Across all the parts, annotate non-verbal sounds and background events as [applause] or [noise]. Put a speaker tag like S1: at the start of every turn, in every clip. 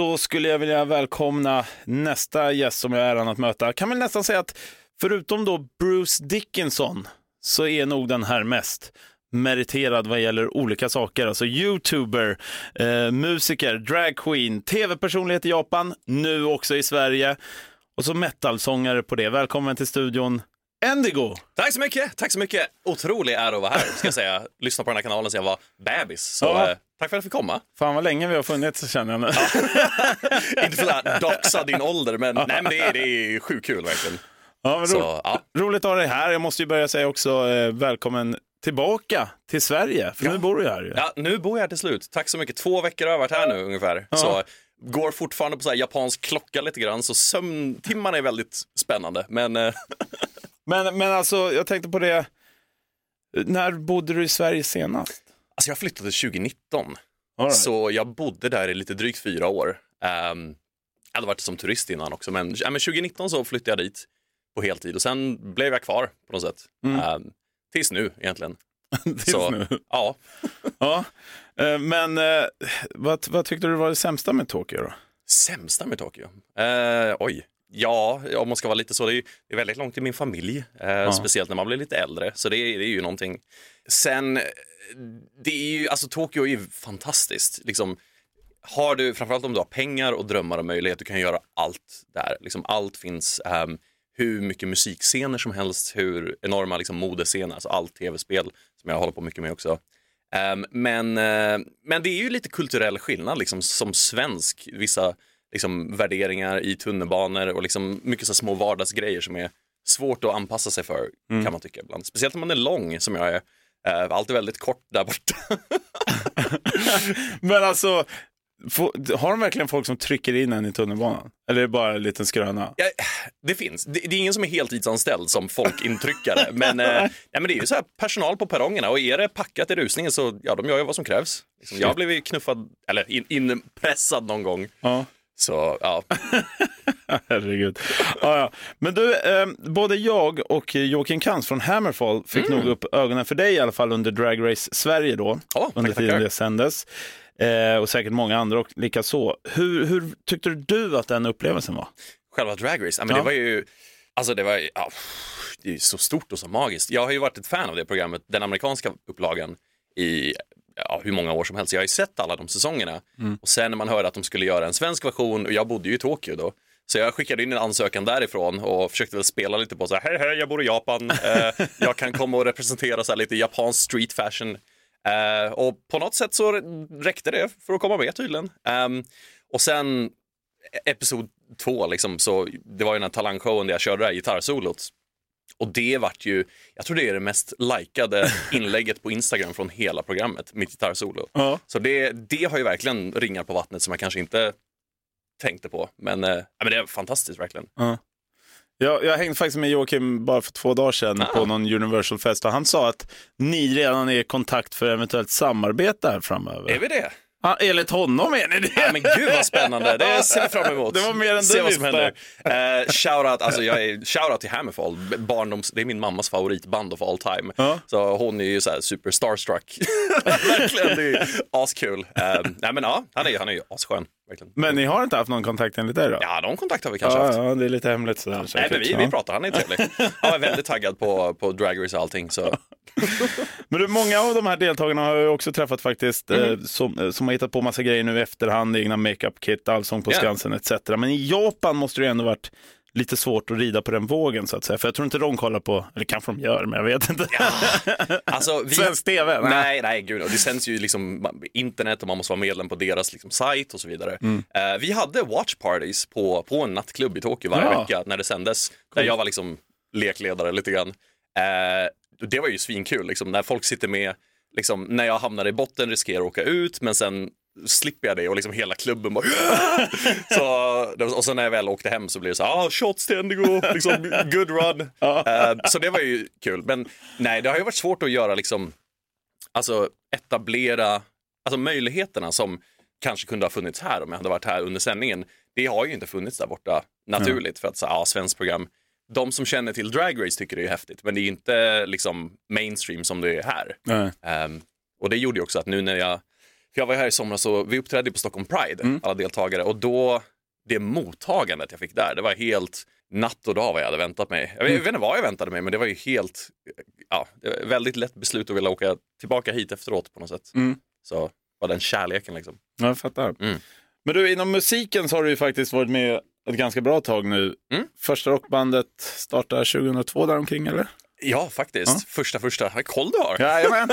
S1: då skulle jag vilja välkomna nästa gäst som jag har äran att möta. Jag Kan väl nästan säga att förutom då Bruce Dickinson så är nog den här mest meriterad vad gäller olika saker. Alltså youtuber, eh, musiker, dragqueen, tv-personlighet i Japan, nu också i Sverige och så metalsångare på det. Välkommen till studion, Endigo!
S2: Tack så mycket, tack så mycket. Otrolig ära att vara här, ska jag säga. [laughs] Lyssna på den här kanalen sedan jag var bebis. Så
S1: Ja.
S2: eh, tack för att jag fick komma.
S1: Fan vad länge vi har funnits känner jag nu. [laughs]
S2: Inte för att doxa din ålder, men, nej, men det, är, det är sjukt kul verkligen.
S1: Ja, ro-
S2: Så, ja.
S1: Roligt att ha dig här. Jag måste ju börja säga också eh, välkommen tillbaka till Sverige, för
S2: Ja.
S1: nu bor du här. Ju.
S2: Ja, nu bor jag här till slut. Tack så mycket. Två veckor har jag varit här nu ungefär. Så går fortfarande på så japansk klocka lite grann, så sömntimmarna är väldigt spännande. Men eh, [laughs]
S1: Men, men alltså, jag tänkte på det, när bodde du i Sverige senast?
S2: alltså jag flyttade 2019,
S1: All right.
S2: så jag bodde där i lite drygt fyra år. Um, jag hade varit som turist innan också, men, ja, men 2019 så flyttade jag dit på heltid och sen blev jag kvar på något sätt. Um, tills nu egentligen. [laughs]
S1: Tills
S2: så,
S1: nu.
S2: Ja, [laughs]
S1: Ja. Eh, Men eh, vad, vad tyckte du var det sämsta med Tokyo då?
S2: Sämsta med Tokyo? Eh, oj. Ja, om man ska vara lite så, det är, det är väldigt långt till min familj, eh, speciellt när man blir lite äldre, så det, är- det är ju någonting. Sen, eh, det är ju, alltså Tokyo är ju fantastiskt, liksom, har du, framförallt om du har pengar och drömmar och möjlighet, du kan göra allt där, liksom allt finns, ehm, hur mycket musikscener som helst, hur enorma liksom, modescener, alltså allt tv-spel som jag håller på mycket med också. Ehm, men, eh, men det är ju lite kulturell skillnad liksom, som svensk. Vissa liksom, värderingar i tunnelbanor och liksom, mycket så små vardagsgrejer som är svårt att anpassa sig för kan man tycka ibland. Speciellt när man är lång som jag är. Uh, alltid väldigt kort där borta. [laughs]
S1: Men alltså, få, har de verkligen folk som trycker in en i tunnelbanan? Eller är det bara en liten skröna?
S2: Ja, det finns. Det, det är ingen som är heltidsanställd som folkintryckare. [laughs] men, eh, nej, men det är ju så här personal på perrongerna och är det packat i rusningen så ja, de gör ju vad som krävs. Liksom, jag har blivit knuffad, eller in, inpressad någon gång.
S1: Ja.
S2: Så ja, [laughs]
S1: Herregud. Ja, ja. Men du, eh, både jag och Joakim Kans från Hammerfall fick nog upp ögonen för dig i alla fall under Drag Race Sverige då,
S2: Ja,
S1: under
S2: tackar,
S1: tiden
S2: tackar.
S1: det sändes. Eh, och säkert många andra och lika så. Hur, hur tyckte du att den upplevelsen var?
S2: själva Drag Race, men
S1: Ja.
S2: det var ju, alltså det var ju, ja, det är så stort och så magiskt. Jag har ju varit ett fan av det programmet, den amerikanska upplagan, i ja, hur många år som helst. Jag har ju sett alla de säsongerna. Och sen när man hörde att de skulle göra en svensk version, och jag bodde ju i Tokyo då, så jag skickade in en ansökan därifrån och försökte väl spela lite på så här, hej hej, jag bor i Japan, [laughs] eh, jag kan komma och representera så här lite japansk street fashion. Eh, och på något sätt så räckte det för att komma med tydligen. Ehm, och sen episod två, liksom, så det var ju den här talangshowen där jag körde det här gitarrsolot. Och det vart ju, jag tror det är det mest likade [laughs] inlägget på Instagram från hela programmet, mitt gitarrsolo.
S1: Ja.
S2: Så det, det har ju verkligen ringar på vattnet som jag kanske inte tänkte på. Men, eh, ja, men det är fantastiskt verkligen.
S1: Jag, jag hängde faktiskt med Joakim bara för två dagar sedan
S2: Ah.
S1: på någon Universal-fest och han sa att ni redan är i kontakt för eventuellt samarbete här framöver.
S2: Är vi det?
S1: Ja, enligt honom är ni det?
S2: Ja, men gud vad spännande, det [laughs] ser vi fram emot.
S1: Det var mer än
S2: Se
S1: du
S2: vad som
S1: visste.
S2: händer. Uh, shoutout, alltså jag är, shoutout till Hammerfall, barndoms, det är min mammas favoritband of all time.
S1: Ja.
S2: Så hon är ju så här super starstruck. [laughs] verkligen, det är askul. Uh, nej men ja, han är, han är ju asskön. Verkligen.
S1: Men ni har inte haft någon kontakt enligt det då?
S2: Ja, någon kontakt har vi kanske haft.
S1: ja, ja, det är lite hemligt sådär.
S2: Nej,
S1: säkert.
S2: men vi,
S1: Ja.
S2: vi pratar, han är trevlig. [laughs] Han är väldigt taggad på, på Drag Race och allting. Så.
S1: Men du, många av de här deltagarna har jag också träffat faktiskt, eh, som, eh, som har hittat på massa grejer nu i efterhand, egna makeup-kit, Allsång på
S2: Ja.
S1: Skansen etc. Men i Japan måste det ju ändå varit lite svårt att rida på den vågen så att säga. För jag tror inte de kollar på, eller kanske de gör, men jag vet inte.
S2: Alltså, vi,
S1: Svensk TV? Nej.
S2: Nej, nej, gud. Och det sänds ju liksom internet och man måste vara medlem på deras liksom, sajt och så vidare. Eh, vi hade watch parties på, på en nattklubb i Tokyo varje
S1: Ja.
S2: vecka när det sändes. Där jag var liksom lekledare lite grann. Eh, det var ju svinkul, liksom, när folk sitter med, liksom, när jag hamnar i botten riskerar att åka ut, men sen slipper jag det och liksom hela klubben bara [laughs] så, Och så när jag väl åkte hem så blev det så här, ah, shots till Indigo, liksom, good run. [laughs] Eh, så det var ju kul. Men nej, det har ju varit svårt att göra liksom, alltså etablera, alltså möjligheterna som kanske kunde ha funnits här om jag hade varit här under sändningen. Det har ju inte funnits där borta naturligt för att så, ja, svenskt program. De som känner till Drag Race tycker det är häftigt, men det är inte liksom mainstream som det är här.
S1: Nej.
S2: Ehm, och det gjorde ju också att nu när jag För jag var här i somras och vi uppträdde på Stockholm Pride,
S1: Mm.
S2: alla deltagare. Och då, det mottagandet jag fick där, det var helt natt och dag vad jag hade väntat mig. Jag vet, jag vet inte vad jag väntade mig, men det var ju helt, ja, väldigt lätt beslut att vilja åka tillbaka hit efteråt på något sätt.
S1: Mm.
S2: Så var den kärleken liksom.
S1: Ja, Jag fattar.
S2: Mm.
S1: Men du, inom musiken så har du ju faktiskt varit med ett ganska bra tag nu.
S2: Mm.
S1: Första rockbandet startade 2002 däromkring, eller?
S2: Ja, faktiskt.
S1: Ja.
S2: Första, första. Vad koll du har.
S1: Jajamän.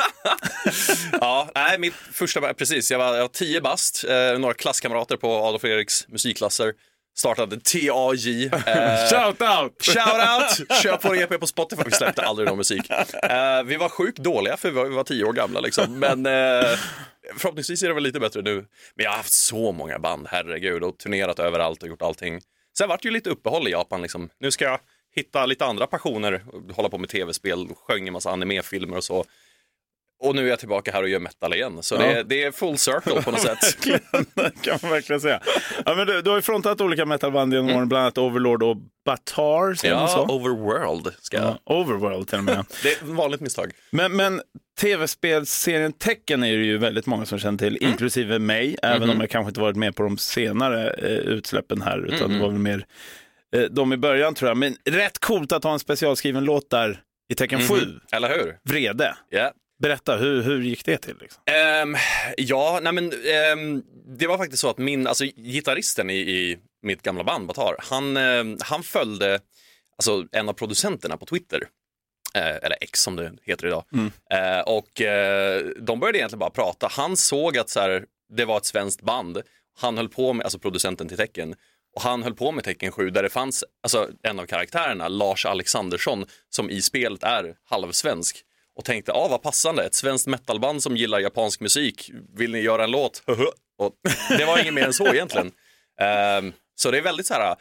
S1: [laughs]
S2: ja, nej, mitt första, precis. Jag var, jag var tio bast, eh, några klasskamrater på Adolf Eriks musikklasser. Startade TAJ. Eh, [laughs]
S1: Shout out!
S2: Shout out! Köp vår EP på Spotify. Vi släppte aldrig någon musik. Eh, vi var sjukt dåliga för vi var, vi var tio år gamla liksom. Men eh, förhoppningsvis är det väl lite bättre nu. Men jag har haft så många band, herregud, och turnerat överallt och gjort allting. Sen vart det ju lite uppehåll i Japan liksom. Nu ska jag hitta lite andra passioner, hålla på med tv-spel, sjöng en massa animefilmer och så. Och nu är jag tillbaka här och gör metal igen. Så
S1: Ja.
S2: det, det är full circle på något sätt. [laughs]
S1: Det kan man verkligen säga. Ja, men du, du har ju frontat olika metalband genom åren, bland annat Overlord och Batar.
S2: Ja,
S1: så?
S2: Overworld ska jag.
S1: Ja, Overworld till och med. [laughs]
S2: Det är ett vanligt misstag.
S1: Men, men tv-spelsserien Tekken är det ju väldigt många som känner till,
S2: Mm.
S1: inklusive mig, även
S2: Mhm.
S1: om jag kanske inte varit med på de senare eh, utsläppen här, utan det var väl mer eh, de i början tror jag. Men rätt coolt att ha en specialskriven låt där i Tekken 7,
S2: Mhm. Eller hur?
S1: Vrede.
S2: Ja.
S1: Berätta, hur, hur gick det till? Liksom?
S2: Ehm, ja, nej men ehm, det var faktiskt så att min, alltså gitarristen i, i mitt gamla band Batar, han, ehm, han följde alltså, en av producenterna på Twitter. Eh, eller X som det heter idag. Eh, och eh, de började egentligen bara prata. Han såg att så här, det var ett svenskt band. Han höll på med, alltså producenten till Tecken, och han höll på med Tecken 7 där det fanns alltså, en av karaktärerna, Lars Alexandersson, som i spelet är halvsvensk. Och tänkte, ah, vad passande, ett svenskt metalband som gillar japansk musik, vill ni göra en låt? och det var inget mer än så [laughs] egentligen. Ehm, så det är väldigt så här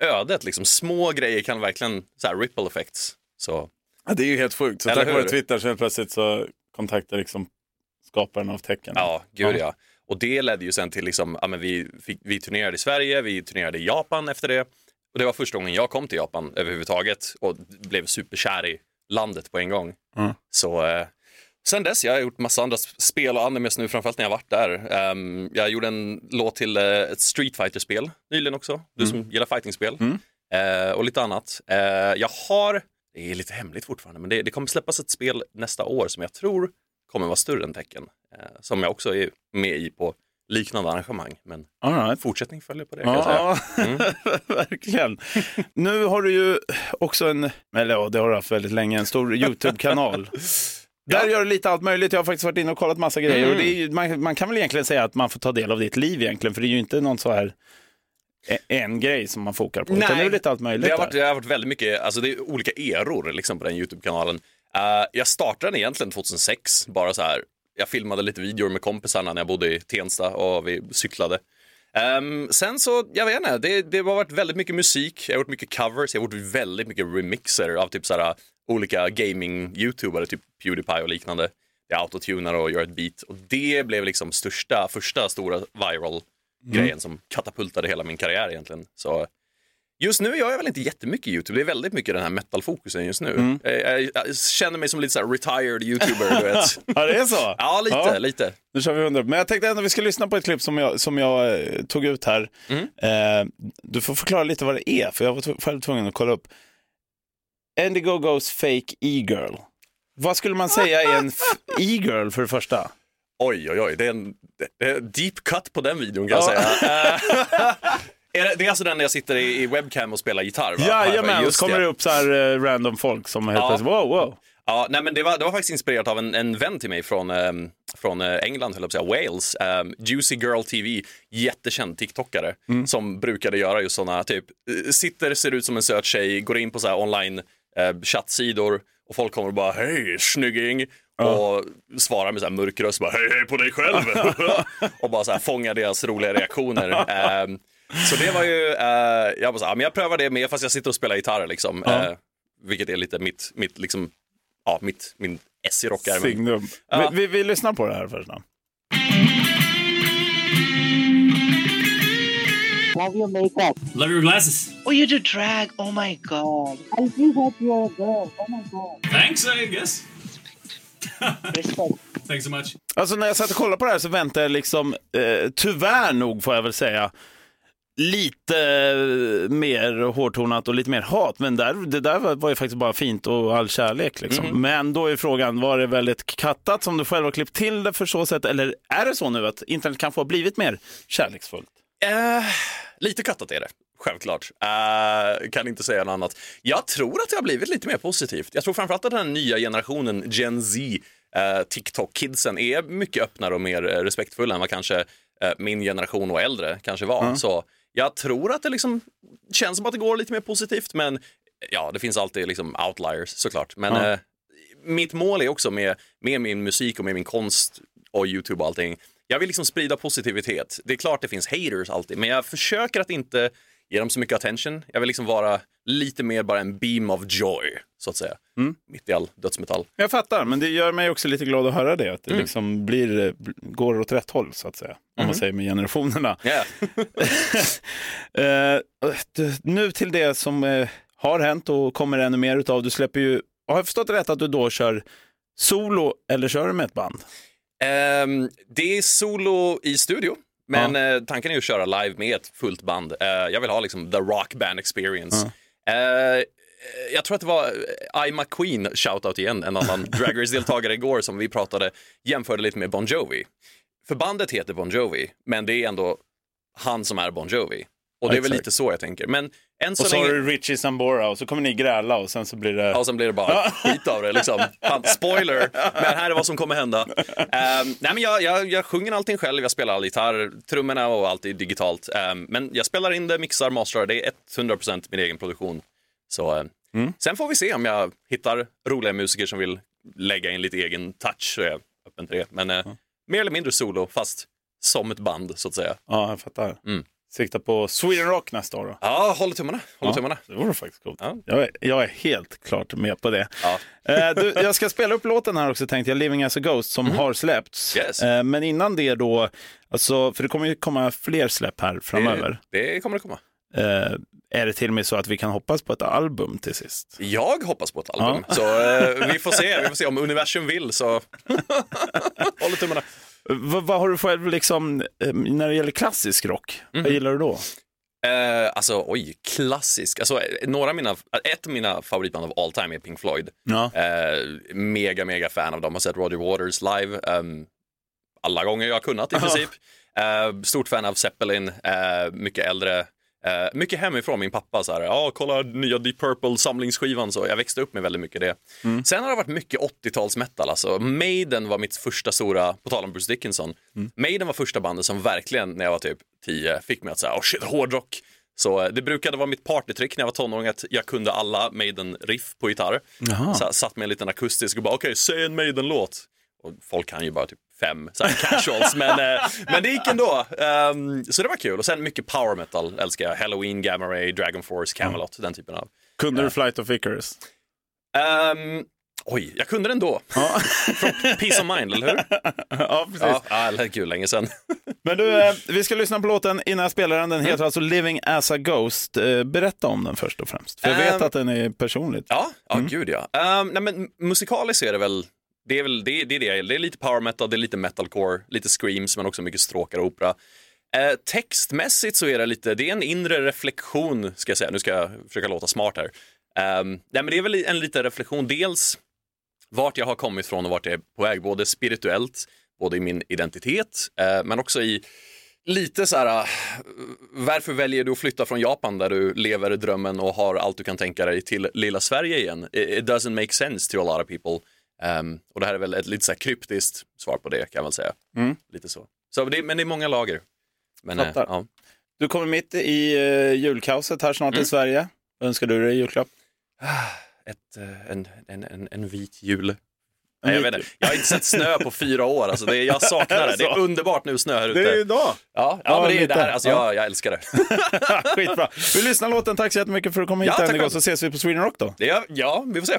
S2: ödet, liksom. små grejer kan verkligen, så här ripple effects. Så
S1: Ja, det är ju helt sjukt. Så
S2: Eller
S1: tack vare? Twitter så plötsligt så kontaktar liksom skaparen av Tekken.
S2: Ja, gud
S1: Ja.
S2: ja. Och det ledde ju sen till liksom, ja, men vi, fick, vi turnerade i Sverige, vi turnerade i Japan efter det. Och det var första gången jag kom till Japan överhuvudtaget och blev superkär i landet på en gång.
S1: Mm.
S2: Så eh, sen dess, jag har gjort massa andra sp- spel och animes nu, framförallt när jag varit där. Ehm, jag gjorde en låt till eh, ett Street Fighter-spel nyligen också, du som gillar fightingspel.
S1: Mm.
S2: Eh, och lite annat. Eh, jag har, det är lite hemligt fortfarande, men det, det kommer släppas ett spel nästa år som jag tror kommer vara större än Tecken. Eh, som jag också är med i på liknande arrangemang. Men
S1: right.
S2: fortsättning följer på det.
S1: Ja,
S2: Mm. [laughs]
S1: verkligen. Nu har du ju också en, eller ja, det har du haft väldigt länge, en stor YouTube-kanal. [laughs] Där gör du lite allt möjligt. Jag har faktiskt varit inne och kollat massa grejer. Och det är ju, man, man kan väl egentligen säga att man får ta del av ditt liv egentligen, för det är ju inte någon så här e- en grej som man fokar på. Utan det är lite allt möjligt.
S2: Det har, varit, det har varit väldigt mycket, alltså det är olika eror liksom på den YouTube-kanalen. Eh, jag startade den egentligen 2006, bara så här. Jag filmade lite videor med kompisarna när jag bodde i Tensta och vi cyklade. Ehm, sen så, jag vet inte, det, det har varit väldigt mycket musik, jag har gjort mycket covers, jag har gjort väldigt mycket remixer av typ så här, olika gaming-youtubare, typ Pewdiepie och liknande. Jag autotunar och gör ett beat och det blev liksom största, första stora viral-grejen som katapultade hela min karriär egentligen. Så Just nu gör jag väl inte jättemycket YouTube, det är väldigt mycket den här metal-fokusen just nu. Eh, Jag, jag känner mig som lite så retired YouTuber, du vet. [laughs]
S1: Ja, det är så?
S2: Ja, lite,
S1: Ja.
S2: lite.
S1: Nu kör vi 100. Men jag tänkte ändå vi ska lyssna på ett klipp som jag, som jag eh, tog ut här.
S2: Mm.
S1: Eh, du får förklara lite vad det är, för jag var själv tvungen att kolla upp. Indigogos fake e-girl. Vad skulle man säga är en [laughs] e-girl för det första?
S2: Oj, oj, oj, det är en det är deep cut på den videon kan jag
S1: Ja.
S2: säga. [laughs] Eh, det, det är alltså den när jag sitter i, i webcam och spelar gitarr? Va?
S1: Jajamän, och så kommer det upp så här eh, random folk som helt
S2: Ja.
S1: plötsligt, wow, wow.
S2: Ja, nej, men det, var, det var faktiskt inspirerat av en, en vän till mig från, ehm, från eh, England, höll jag säga, Wales. Um, Juicy Girl TV, jättekänd TikTokare som brukade göra just sådana, typ, eh, sitter, ser ut som en söt tjej, går in på så här online eh, chattsidor och folk kommer och bara hej snygging och svarar med så här mörk röst, bara hej hej på dig själv [laughs] [laughs] och bara så här fångar deras roliga reaktioner. [laughs] Så det var ju, eh, jag bara så här, ja, men jag prövar det med fast jag sitter och spelar gitarr liksom.
S1: Ja.
S2: Eh, vilket är lite mitt, mitt liksom, ja, mitt, min S i rockärmen.
S1: Signum.
S2: Ja.
S1: Vi, vi, vi lyssnar på det här först. Då.
S3: Love your makeup.
S4: Love your glasses.
S3: Oh, you do drag. Oh my god. I see that you're a girl. Oh my god.
S4: Thanks, I guess.
S3: Respect.
S4: Thanks so much.
S1: Alltså när jag satt och kollade på det här så väntade jag liksom, eh, tyvärr nog får jag väl säga, lite eh, mer hårdtonat och lite mer hat. Men där, det där var, ju faktiskt bara fint och all kärlek. Liksom. Men då är frågan, var det väldigt kattat som du själv har klippt till det för så sätt? Eller är det så nu att internet kanske har blivit mer kärleksfullt?
S2: Eh, lite kattat är det, självklart. Eh, kan inte säga något annat. Jag tror att det har blivit lite mer positivt. Jag tror framförallt att den här nya generationen, Gen Z, eh, TikTok-kidsen, är mycket öppnare och mer respektfulla än vad kanske eh, min generation och äldre kanske var. Så jag tror att det liksom känns som att det går lite mer positivt, men ja, det finns alltid liksom outliers såklart. Men
S1: Ja.
S2: eh, mitt mål är också med, med min musik och med min konst och YouTube och allting. Jag vill liksom sprida positivitet. Det är klart det finns haters alltid, men jag försöker att inte ge dem så mycket attention. Jag vill liksom vara lite mer bara en beam of joy, så att säga. Mitt i all dödsmetall.
S1: Jag fattar, men det gör mig också lite glad att höra det. Att det liksom blir, går åt rätt håll, så att säga. Om man säger med generationerna. [laughs]
S2: Yeah. [laughs]
S1: Nu till det som eh, har hänt och kommer ännu mer utav. Du släpper ju, har jag förstått rätt att du då kör solo eller kör du med ett band?
S2: Ehm, det är solo i studio, men eh, tanken är att köra live med ett fullt band. Eh, jag vill ha liksom the rock band experience. Eh, jag tror att det var eh, I McQueen, shoutout igen, en annan [laughs] Drag Race-deltagare igår som vi pratade, jämförde lite med Bon Jovi. För bandet heter Bon Jovi, men det är ändå han som är Bon Jovi. Och det är väl
S1: Exakt.
S2: lite så jag tänker. Men än så
S1: Och så
S2: länge...
S1: har du Richie Sambora och så kommer ni gräla och sen så blir det...
S2: Ja, och sen blir det bara skit av det. Liksom. Fan, spoiler, men här är vad som kommer hända. Ehm, nej, men jag, jag, jag sjunger allting själv, jag spelar all gitarr, trummorna och allt är digitalt. Ehm, men jag spelar in det, mixar, masterar, det är 100% min egen produktion. Så, eh, Sen får vi se om jag hittar roliga musiker som vill lägga in lite egen touch, så är jag öppen till det. Men eh, mer eller mindre solo, fast som ett band så att säga.
S1: Ja, jag fattar.
S2: Mm.
S1: Sikta på Sweden Rock nästa år då.
S2: Ja, håller tummarna. Håller tummarna.
S1: Det vore faktiskt coolt.
S2: Ja.
S1: Jag, är, jag är helt klart med på det.
S2: Ja.
S1: Eh, du, jag ska spela upp låten här också tänkte jag, Living as a Ghost, som har släppts.
S2: Yes.
S1: Eh, men innan det då, alltså, för det kommer ju komma fler släpp här framöver.
S2: Det, det kommer det komma.
S1: Eh, är det till och med så att vi kan hoppas på ett album till sist?
S2: Jag hoppas på ett album, så eh, vi får se. Vi får se om universum vill så [laughs] [laughs] håller tummarna.
S1: V- vad har du för, liksom, eh, när det gäller klassisk rock,
S2: Mhm.
S1: vad gillar du då?
S2: Eh, alltså oj, klassisk. Alltså, eh, några mina, ett av mina favoritband av all time är Pink Floyd.
S1: Ja.
S2: Eh, mega, mega fan av dem. Har sett Roger Waters live ehm, alla gånger jag har kunnat i [laughs] princip. Eh, stort fan av Zeppelin, eh, mycket äldre. Eh, mycket hemifrån min pappa, så här, ja kolla nya Deep Purple samlingsskivan, så jag växte upp med väldigt mycket det. Sen har det varit mycket 80-tals metal, alltså Maiden var mitt första stora, på tal om Bruce Dickinson, Maiden var första bandet som verkligen, när jag var typ 10, fick mig att säga, oh shit, hårdrock. Så eh, det brukade vara mitt partytrick när jag var tonåring att jag kunde alla Maiden-riff på gitarr.
S1: Jaha.
S2: Så, satt med en liten akustisk och bara, okej, säg en Maiden-låt. Och folk kan ju bara typ fem så här casuals, men, eh, men det gick ändå. Ehm, så det var kul. Och sen mycket power metal älskar jag. Halloween, Gamma Ray, Dragon Force, Camelot, den typen av.
S1: Kunde du Flight of Icarus?
S2: Ehm, oj, jag kunde den då. [laughs] Från Peace of Mind, eller hur?
S1: ja, precis.
S2: Ja, ja eller gud, länge sedan.
S1: Men du, eh, vi ska lyssna på låten innan jag spelar den. Den
S2: Mm.
S1: heter alltså Living as a Ghost. Eh, berätta om den först och främst. För jag vet
S2: Ehm,
S1: att den är personligt.
S2: Ja, ja gud ja. Um, nej, men musikaliskt är det väl, det är väl det, det, är det jag gillar. Det är lite power metal, det är lite metalcore, lite screams men också mycket stråkar och opera. Eh, textmässigt så är det lite, det är en inre reflektion ska jag säga. Nu ska jag försöka låta smart här. Eh, nej, men det är väl en liten reflektion, dels vart jag har kommit från och vart jag är på väg, både spirituellt, både i min identitet, eh, men också i lite så här, eh, varför väljer du att flytta från Japan där du lever drömmen och har allt du kan tänka dig till lilla Sverige igen? It, it doesn't make sense to a lot of people. Um, och det här är väl ett lite så kryptiskt svar på det kan väl säga. Lite så. så det, men det är många lager. Men, eh, ja.
S1: Du kommer mitt i uh, julkaoset här snart
S2: Mm.
S1: i Sverige. Vad önskar du dig i julklapp?
S2: Ett, eh, en, en, en, en vit jul. Nej, jag, vet inte. jag har inte sett snö på fyra år, alltså det, jag saknar det. Det är [laughs] underbart nu snö här ute.
S1: Det är idag.
S2: Ja, ja, men det är det här, alltså,
S1: Ja.
S2: jag, jag älskar det. [laughs]
S1: Skitbra. Vi lyssnar låten. Tack så jättemycket för att du kom hit
S2: Ja, själv.
S1: så ses vi på Sweden Rock då.
S2: det är, ja, vi får se.